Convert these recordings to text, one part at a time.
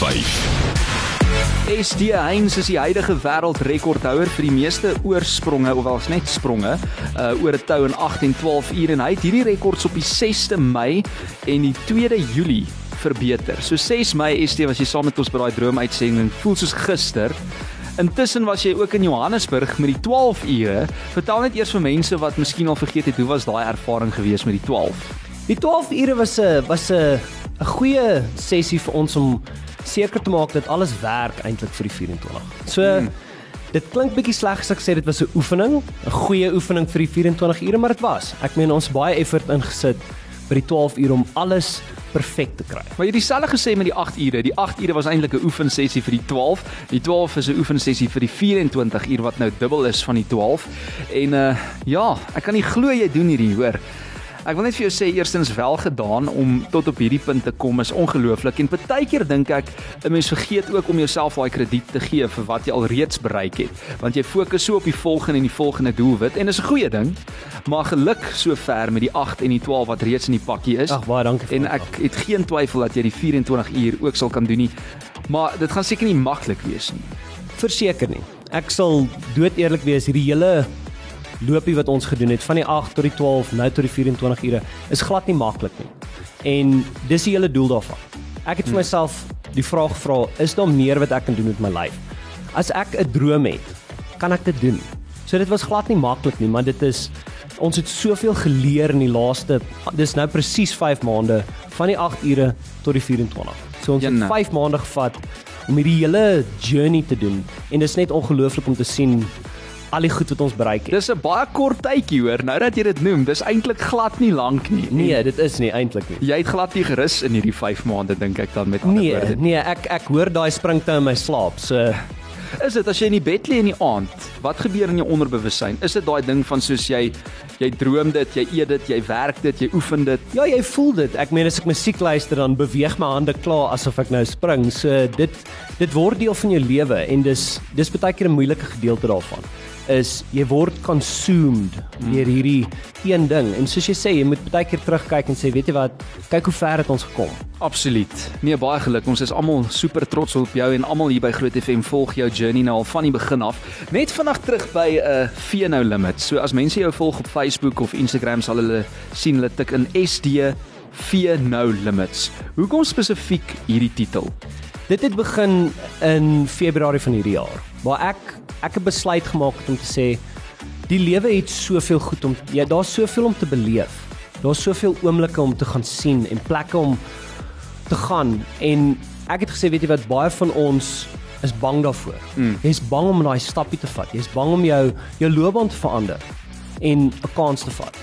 90.5. SD Heinz is die huidige wêreldrekordhouer vir die meeste oorspronge, ofwel net spronge, uh oor 'n tou in 8 en 12 ure en hy het hierdie rekords op die 6de Mei en die 2de Julie verbeter. So 6 Mei SD was jy saam met ons by daai droomuitsending, voel soos gister. Intussen was jy ook in Johannesburg met die 12 ure. Vertel net eers vir mense wat miskien al vergeet het, hoe was daai ervaring gewees met die 12? Die 12 ure was 'n was 'n 'n goeie sessie vir ons om seker te maak dat alles werk eintlik vir die 24. So hmm. dit klink bietjie sleg as ek sê dit was 'n oefening, 'n goeie oefening vir die 24 ure, maar dit was. Ek meen ons baie effort ingesit by die 12 ure om alles perfek te kry. Maar jy dieselfde gesê met die 8 ure. Die 8 ure was eintlik 'n oefensessie vir die 12. Die 12 is 'n oefensessie vir die 24 uur wat nou dubbel is van die 12. En uh ja, ek kan nie glo jy doen hierdie, hoor. Ek wil net vir jou sê eerstens wel gedaan om tot op hierdie punt te kom is ongelooflik en partykeer dink ek 'n mens vergeet ook om jouself daai krediet te gee vir wat jy al reeds bereik het want jy fokus so op die volgende en die volgende doelwit en dis 'n goeie ding maar geluk so ver met die 8 en die 12 wat reeds in die pakkie is. Ag baie dankie. En ek het geen twyfel dat jy die 24 uur ook sal kan doen nie. Maar dit gaan seker nie maklik wees nie. Verseker nie. Ek sal dood eerlik wees hierdie hele loopie wat ons gedoen het van die 8 tot die 12 nou tot die 24 ure is glad nie maklik nie. En dis die hele doel daarvan. Ek het vir hmm. myself die vraag gevra, is daar meer wat ek kan doen met my lyf? As ek 'n droom het, kan ek dit doen. So dit was glad nie maklik nie, maar dit is ons het soveel geleer in die laaste dis nou presies 5 maande van die 8 ure tot die 24. So ons Jenne. het 5 maande gevat om hierdie hele journey te doen en dit is net ongelooflik om te sien al die goed wat ons bereik het. Dis 'n baie kort tydjie hoor. Nou dat jy dit noem, dis eintlik glad nie lank nie. Nee, dit is nie eintlik nie. Jy het glad nie gerus in hierdie 5 maande dink ek dan met ander nee, woorde. Nee, nee, ek ek hoor daai springte in my slaap. So is dit as jy in die bed lê in die aand, wat gebeur in jou onderbewussyn? Is dit daai ding van soos jy jy droom dit, jy eet dit, jy werk dit, jy oefen dit? Ja, jy voel dit. Ek meen as ek musiek luister dan beweeg my hande klaar asof ek nou spring. So dit dit word deel van jou lewe en dis dis baie keer 'n moeilike gedeelte daarvan is jy word consumed hmm. deur hierdie een ding. En soos jy sê jy moet baie keer terugkyk en sê weet jy wat? Kyk hoe ver het ons gekom. Absoluut. Nee baie geluk. Ons is almal super trots op jou en almal hier by Groot FM volg jou journey nou al van die begin af. Net vandag terug by 'n uh, Feno Limit. So as mense jou volg op Facebook of Instagram sal hulle sien hulle tik in SD Feno Limits. Hoekom spesifiek hierdie titel? Dit het begin in Februarie van hierdie jaar waar ek ek het besluit gemaak om te sê die lewe het soveel goed om ja daar's soveel om te beleef. Daar's soveel oomblikke om te gaan sien en plekke om te gaan en ek het gesê weet jy wat baie van ons is bang daarvoor. Mm. Jy's bang om daai stappie te vat. Jy's bang om jou jou loopbaan te verander en 'n kans te vat.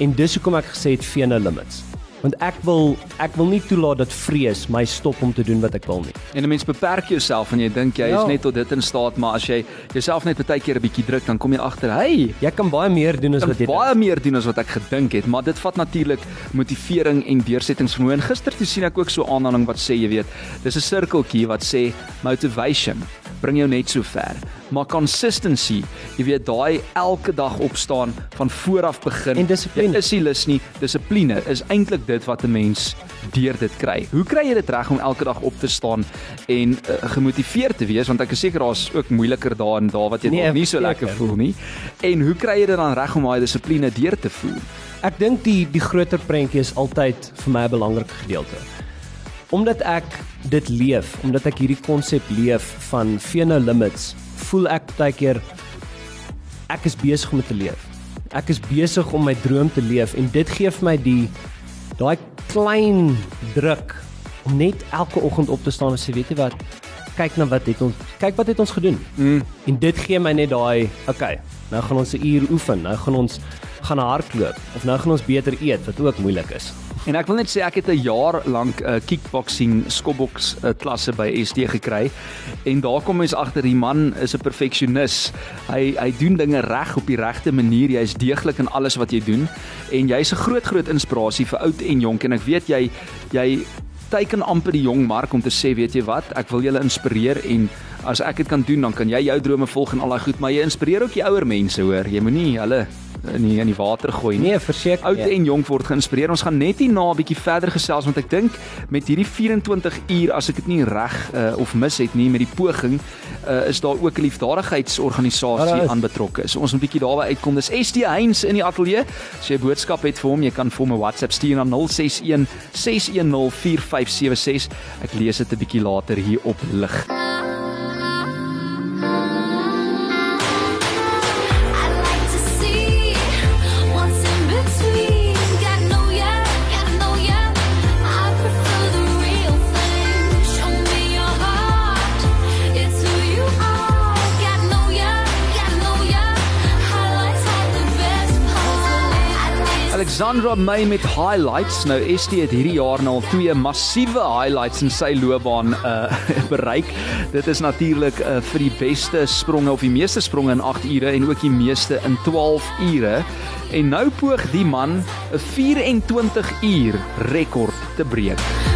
En dis hoekom ek gesê het Fena Limits want ek wil ek wil nie toelaat dat vrees my stop om te doen wat ek wil nie. En 'n mens beperk jouself en jy dink jy ja. is net tot dit in staat, maar as jy jouself net baie keer 'n bietjie druk, dan kom jy agter, hey, jy kan baie meer doen as wat jy baie meer doen as wat ek gedink het, maar dit vat natuurlik motivering en deursettingsvermoë. Gister toe sien ek ook so 'n aanhaling wat sê, jy weet, dis 'n sirkeltjie wat sê motivation bring jou net so ver. Maar consistency, jy weet daai elke dag opstaan van vooraf begin en dissipline. Is nie lus nie, dissipline is eintlik dit wat 'n mens deur dit kry. Hoe kry jy dit reg om elke dag op te staan en uh, gemotiveerd te wees want ek is seker daar's ook moeiliker dae en dae wat jy nee, nie so lekker voel nie. En hoe kry jy dit dan reg om daai dissipline deur te voer? Ek dink die die groter prentjie is altyd vir my 'n belangrike gedeelte omdat ek dit leef, omdat ek hierdie konsep leef van Feno Limits, voel ek baie keer ek is besig om te leef. Ek is besig om my droom te leef en dit gee vir my die daai klein druk om net elke oggend op te staan en sê weet jy wat kyk na wat het ons kyk wat het ons gedoen mm. en dit gee my net daai okay nou gaan ons 'n uur oefen nou gaan ons gaan hardloop of nou gaan ons beter eet wat ook moeilik is En ek wil net sê ek het 'n jaar lank 'n uh, kickboxing skobboks uh, klasse by SD gekry. En daar kom mens agter die man is 'n perfeksionis. Hy hy doen dinge reg op die regte manier. Hy is deeglik in alles wat hy doen. En jy's 'n groot groot inspirasie vir oud en jonk. En ek weet jy jy teiken amper die jong mark om te sê weet jy wat? Ek wil julle inspireer en as ek dit kan doen dan kan jy jou drome volg en al daai goed. Maar jy inspireer ook die ouer mense hoor. Jy moenie hulle in die in die water gooi nie. Nee, verseker. Oud nie. en jonk word geïnspireer. Ons gaan net hierna 'n bietjie verder gesels want ek dink met hierdie 24 uur as ek dit nie reg uh, of mis het nie met die poging uh, is daar ook 'n liefdadigheidsorganisasie Ja, aan betrokke. So ons moet 'n bietjie daarby uitkom. Dis ST Heinz in die ateljee. As jy 'n boodskap het vir hom, jy kan vir hom 'n WhatsApp stuur na 061 610 4576. Ek lees dit 'n bietjie later hier op lig. Alexandra May met highlights. Nou ST het hierdie jaar nou al twee massiewe highlights in sy loopbaan uh bereik. Dit is natuurlik uh, vir die beste spronge of die meeste spronge in 8 ure en ook die meeste in 12 ure. En nou poog die man 'n 24 uur rekord te breek.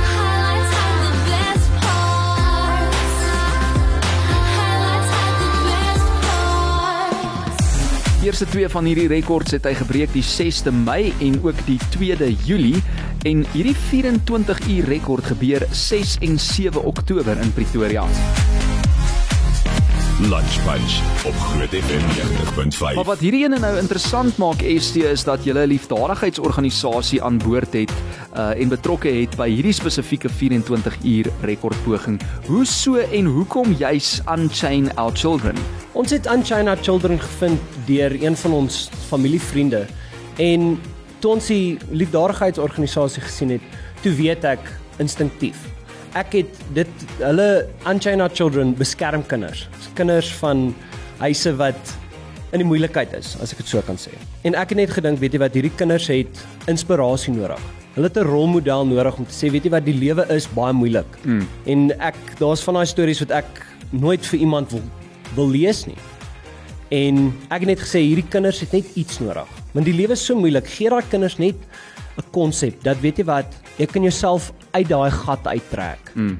Eerste twee van hierdie rekords het hy gebreek die 6de Mei en ook die 2de Julie en hierdie 24 uur rekord gebeur 6 en 7 Oktober in Pretoria. Lunch Punch op Groot FM 90.5. Maar wat hierdie ene nou interessant maak ST is dat jy 'n liefdadigheidsorganisasie aan boord het uh, en betrokke het by hierdie spesifieke 24 uur rekordpoging. Hoe so en hoekom juis Unchain Our Children? Ons het Unchain Our Children gevind deur een van ons familievriende en toe ons die liefdadigheidsorganisasie gesien het, toe weet ek instinktief. Ek het dit hulle Unchain Our Children beskerm kinders. Kinders van huise wat in die moeilikheid is, as ek dit so kan sê. En ek het net gedink, weet jy wat, hierdie kinders het inspirasie nodig. Hulle het 'n rolmodel nodig om te sê, weet jy wat, die lewe is baie moeilik. Mm. En ek daar's van daai stories wat ek nooit vir iemand wil wil lees nie. En ek het net gesê hierdie kinders het net iets nodig. Want die lewe is so moeilik. Gee daai kinders net 'n konsep dat weet jy wat, jy kan jouself uit daai gat uittrek. Mm.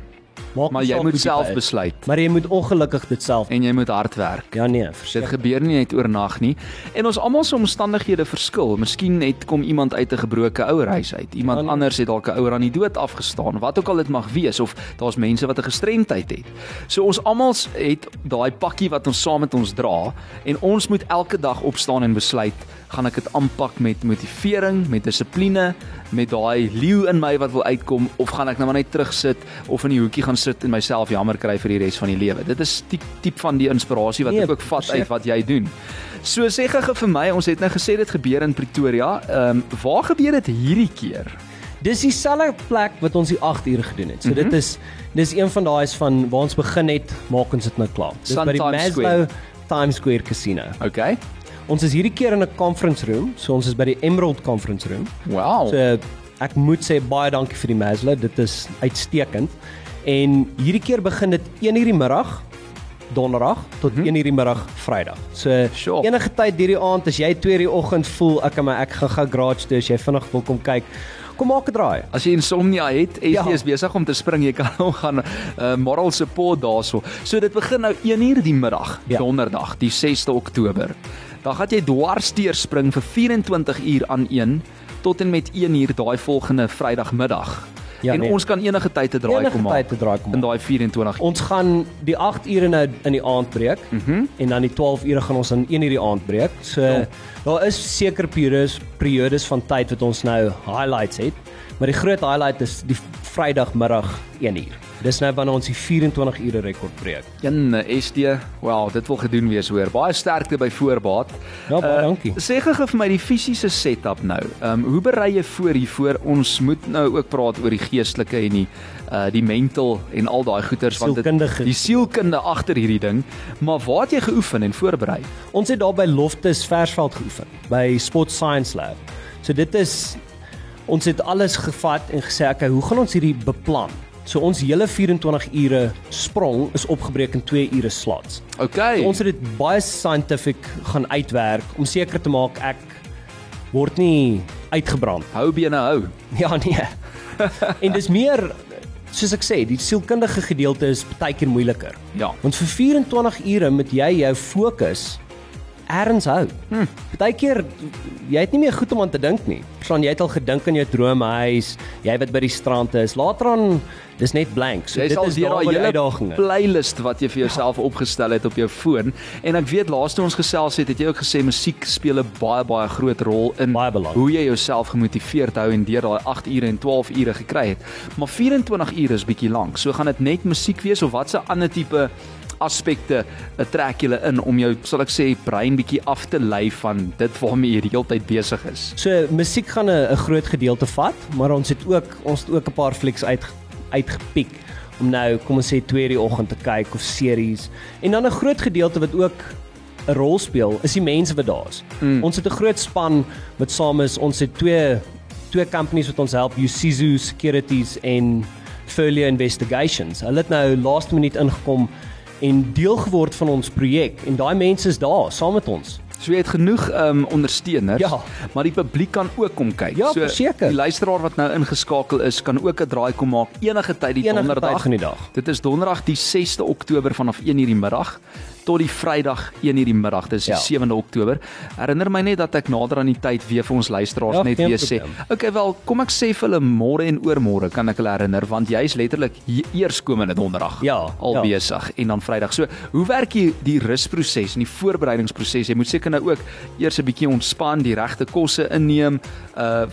Maak Maar jy moet self besluit Maar jy moet ongelukkig dit self. en jy moet hard werk. Ja nee, Dit verseker. gebeur nie net oornag nie. En ons almal se omstandighede verskil. Miskien net kom iemand uit 'n gebroke ouerhuis uit. Iemand Ja, nee. anders het dalk 'n ouer aan die dood afgestaan, wat ook al dit mag wees of daar's mense wat 'n gestremdheid het. So ons almal het daai pakkie wat ons saam met ons dra en ons moet elke dag opstaan en besluit, gaan ek dit aanpak met motivering, met dissipline, met daai leeu in my wat wil uitkom of gaan ek nou maar net terugsit of in die hoekie gaan sit en myself jammer kry vir die res van die lewe. Dit is die tipe van die inspirasie wat Nee, ek ook vat verseker. uit wat jy doen. So sê gou vir my, ons het nou gesê dit gebeur in Pretoria. Ehm um, waar gebeur dit hierdie keer? Dis dieselfde plek wat ons die 8 ure gedoen het. So Mhm. dit is dis een van daai's van waar ons begin het, maak ons dit nou klaar. Dis Sun by die Times Maslow Square. Times Square Casino. Okay. Ons is hierdie keer in 'n conference room, so ons is by die Emerald Conference Room. Wow. So ek moet sê baie dankie vir die Maslow, dit is uitstekend. En hierdie keer begin dit 1 uur die middag donderdag tot 1 uur die middag Vrydag. So Sure. enige tyd hierdie aand as jy 2 uur die oggend voel ek maar ek gaan gou garage toe as jy vinnig wil kom kyk, kom maak 'n draai. As jy insomnia het, ST Ja. is besig om te spring, jy kan hom gaan uh, moral support daarso. So dit begin nou 1 uur die middag, Ja. donderdag, die 6de Oktober. Dan gaan jy dwarsteer spring vir 24 uur aan een tot en met 1 uur daai volgende Vrydagmiddag. Ja, en nee. ons kan enige tyd 'n draai Enige kom maak. tyd 'n draai kom in daai 24 Ons gaan die 8 ure nou in die aand breek mm -hmm. en dan die 12 ure gaan ons dan 1 uur die aand breek. So Ja. daar is seker periodes periodes van tyd wat ons nou highlights het, maar die groot highlight is die Vrydagmiddag 1 uur. Dis nou wanneer ons die 24 ure rekord breek. Een SD, wow, dit wil gedoen wees hoor. Baie sterkte by voorbaat. Ja, baie dankie. Sê gou vir my die fisiese setup nou. Ehm um, hoe berei jy voor hiervoor? Ons moet nou ook praat oor die geestelike en die uh die mental en al daai goeters want dit die sielkunde agter hierdie ding. Maar waar het jy geoefen en voorberei? Ons het daar by Loftus Versveld geoefen by Sport Science Lab. So dit is ons het alles gevat en gesê okay, hoe gaan ons hierdie beplan? So ons hele 24 ure sprong is opgebreek in 2 ure slots. Okay. So ons het dit baie scientific gaan uitwerk om seker te maak ek word nie uitgebrand. hou bene hou. Ja nee. en dis meer soos ek sê, die sielkundige gedeelte is baie keer moeiliker. Ja. Want vir 24 ure moet jy jou fokus erns hou. Hm. Partykeer jy het nie meer goed om aan te dink nie. Verstaan, jy het al gedink aan jou droomhuis, jy wat by die strand is. Later aan dis net blank. So Jy dit is daai hele uitdagings. playlist wat jy vir jouself opgestel het op jou foon en ek weet laaste ons gesels het, het jy ook gesê musiek speel 'n baie baie groot rol in hoe jy jouself gemotiveerd hou en deur daai 8 ure en 12 ure gekry het. Maar 24 ure is bietjie lank. So gaan dit net musiek wees of watse ander tipe aspekte eh, trek julle in om jou sal ek sê brein bietjie af te lei van dit waarmee jy die hele tyd besig is. So musiek gaan 'n groot gedeelte vat, maar ons het ook ons het ook 'n paar flieks uit uitgepiek om nou kom ons sê 2 die oggend te kyk of series. En dan 'n groot gedeelte wat ook 'n rol speel is die mense wat daar is. Mm. Ons het 'n groot span wat saam is. Ons het twee twee companies wat ons help, Usizu Securities en Folio Investigations. Hulle het nou laaste minuut ingekom en deel geword van ons projek en daai mense is daar saam met ons. So jy het genoeg um ondersteuners, Ja. maar die publiek kan ook kom kyk. Ja, so verseker. die luisteraar wat nou ingeskakel is, kan ook 'n draai kom maak enige tyd die Enige donderdag. van die dag. Dit is donderdag die 6de Oktober vanaf 1:00 die middag tot die Vrydag 1:00 die middag. Dis die Ja. 7de Oktober. Herinner my net dat ek nader aan die tyd weer vir ons luisteraars Ja, net weer sê. Okay, wel, kom ek sê vir hulle môre en oormôre kan ek hulle herinner want jy is letterlik hier- eerskomende donderdag Ja, al ja. besig en dan Vrydag. So, hoe werk jy die rusproses en die voorbereidingsproses? Jy moet seker nou ook eers 'n bietjie ontspan, die regte kosse inneem uh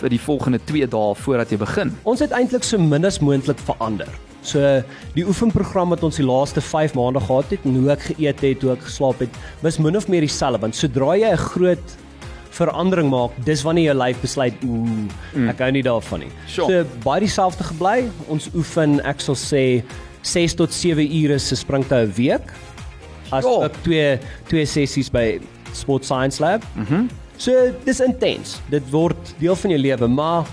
vir die volgende 2 dae voordat jy begin. Ons het eintlik so min as moontlik verander. So die oefenprogram wat ons die laaste 5 maande gehad het en hoe ek geëet het, hoe ek geslaap het, was min of meer dieselfde want sodra jy 'n groot verandering maak, dis wanneer jou lyf besluit, ooh, ek hou nie daarvan nie. Sure. So baie dieselfde gebly. Ons oefen, ek sal sê 6 tot 7 ure se springte 'n week. As Ja. ook twee twee sessies by Sport Science Lab. Mhm. So dis intens. Dit word deel van jou lewe, maar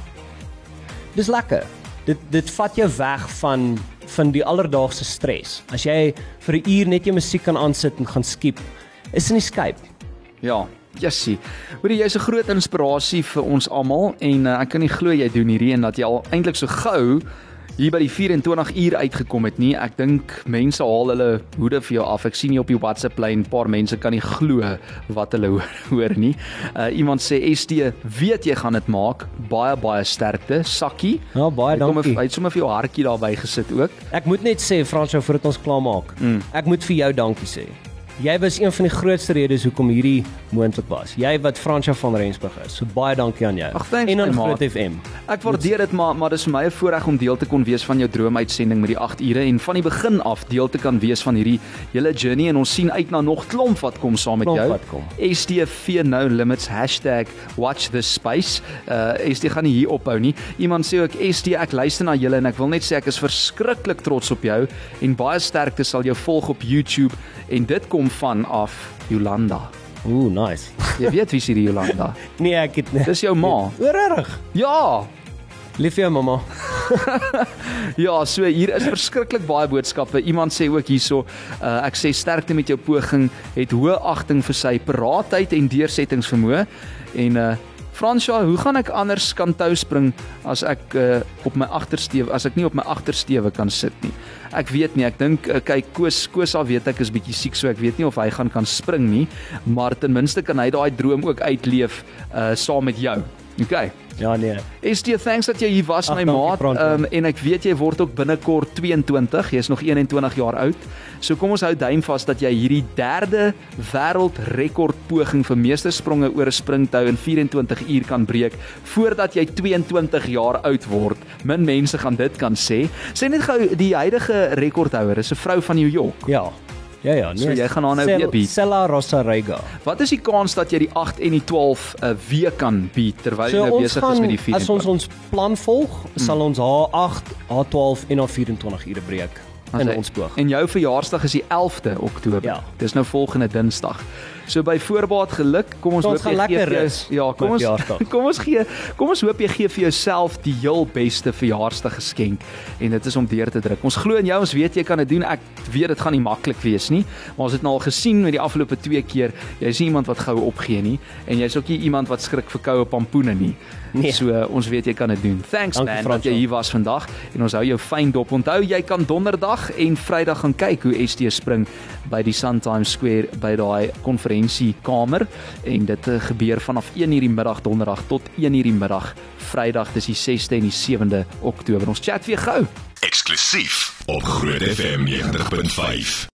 dis lekker. Dit dit vat jou weg van van die alledaagse stres. As jy vir 'n uur net jou musiek kan aansit en gaan skiep, is 'n escape. Ja, Jessie. Hoor jy, jy's 'n groot inspirasie vir ons almal en uh, ek kan nie glo jy doen hierdie en dat jy al eintlik so gou hier by die 24 uur uitgekom het nie. Ek dink mense haal hulle hoede vir jou af. Ek sien jy op die WhatsApp lyn, 'n paar mense kan nie glo wat hulle hoor, nie. Uh iemand sê ST, weet jy gaan dit maak. Baie baie sterkte, Sakkie. Ja, baie Hy kom dankie. Hy het sommer vir jou hartjie daarby gesit ook. Ek moet net sê Fransjo voordat ons klaar maak. Mm. Ek moet vir jou dankie sê. Jy was een van die grootste redes hoekom hierdie moontlik was. Jy wat Fransjo van Rensburg is. So baie dankie aan jou. Ag, thanks, en aan. Groot FM. Ek waardeer dit maar maar dis vir my 'n voorreg om deel te kon wees van jou droomuitsending met die 8 ure en van die begin af deel te kan wees van hierdie hele journey en ons sien uit na nog klomp wat kom saam met Klomp jou. STV no limits #watch this space. Uh ST gaan nie hier ophou nie. Iemand sê ook ST ek luister na julle en ek wil net sê ek is verskriklik trots op jou en baie sterkte sal jou volg op YouTube en dit kom van af Jolanda. Ooh, nice. Jy weet wie is hierdie Jolanda? nee, ek het nie. Dis jou ma. Oorig. Ja, Lief vir jou mamma. Ja, so hier is verskriklik baie boodskappe. Iemand sê ook hierso, uh, ek sê sterkte met jou poging, het hoë agting vir sy paraatheid en deursettingsvermoë en uh Fransja, hoe gaan ek anders kan tou spring as ek uh, op my agtersteewe as ek nie op my agtersteewe kan sit nie. Ek weet nie, ek dink uh, kyk Koos Kosa weet ek is bietjie siek so ek weet nie of hy gaan kan spring nie, maar ten minste kan hy daai droom ook uitleef uh saam met jou. Okay. Ja nee. ST, thanks dat jy hier was Ag, my maat. Ehm um, en ek weet jy word ook binnekort 22. Jy's nog 21 jaar oud. So kom ons hou duim vas dat jy hierdie derde wêreldrekord poging vir meesterspronge oor 'n springtou in 24 uur kan breek voordat jy 22 jaar oud word. Min mense gaan dit kan sê. Sê net gou die huidige rekordhouer is 'n vrou van New York. Ja. Ja ja, nee. So jy gaan haar nou weer beat. Sella Rosa Rega. Wat is die kans dat jy die 8 en die 12 'n uh, week kan beat terwyl So jy nou besig is met die 4? as ons ons plan volg, sal ons H8, H12 en H24 ure breek in ons boog. En jou verjaarsdag is die 11de Oktober. Ja. Dis nou volgende Dinsdag. So by voorbaat geluk, kom ons hoop ons gaan jy gee lekker vir jou rus Ja, kom ons kom ons gee kom ons hoop jy gee vir jouself die heel beste verjaarsdag geskenk en dit is om deur te druk. Ons glo in jou, ons weet jy kan dit doen. Ek weet dit gaan nie maklik wees nie, maar ons het nou al gesien met die afgelope 2 keer, jy's nie iemand wat gou opgee nie en jy's ook nie iemand wat skrik vir koue pampoene nie. Nee. So uh, ons weet jy kan dit doen. Thanks Dankie, man dat jy hier was vandag en ons hou jou fyn dop. Onthou jy kan donderdag en Vrydag gaan kyk hoe ST spring by die Sun Square by daai konferensiekamer en dit uh, gebeur vanaf 1:00 die middag donderdag tot 1:00 die middag Vrydag dis die 6de en die 7de Oktober. Ons chat weer gou. Eksklusief op Groot FM 90.5.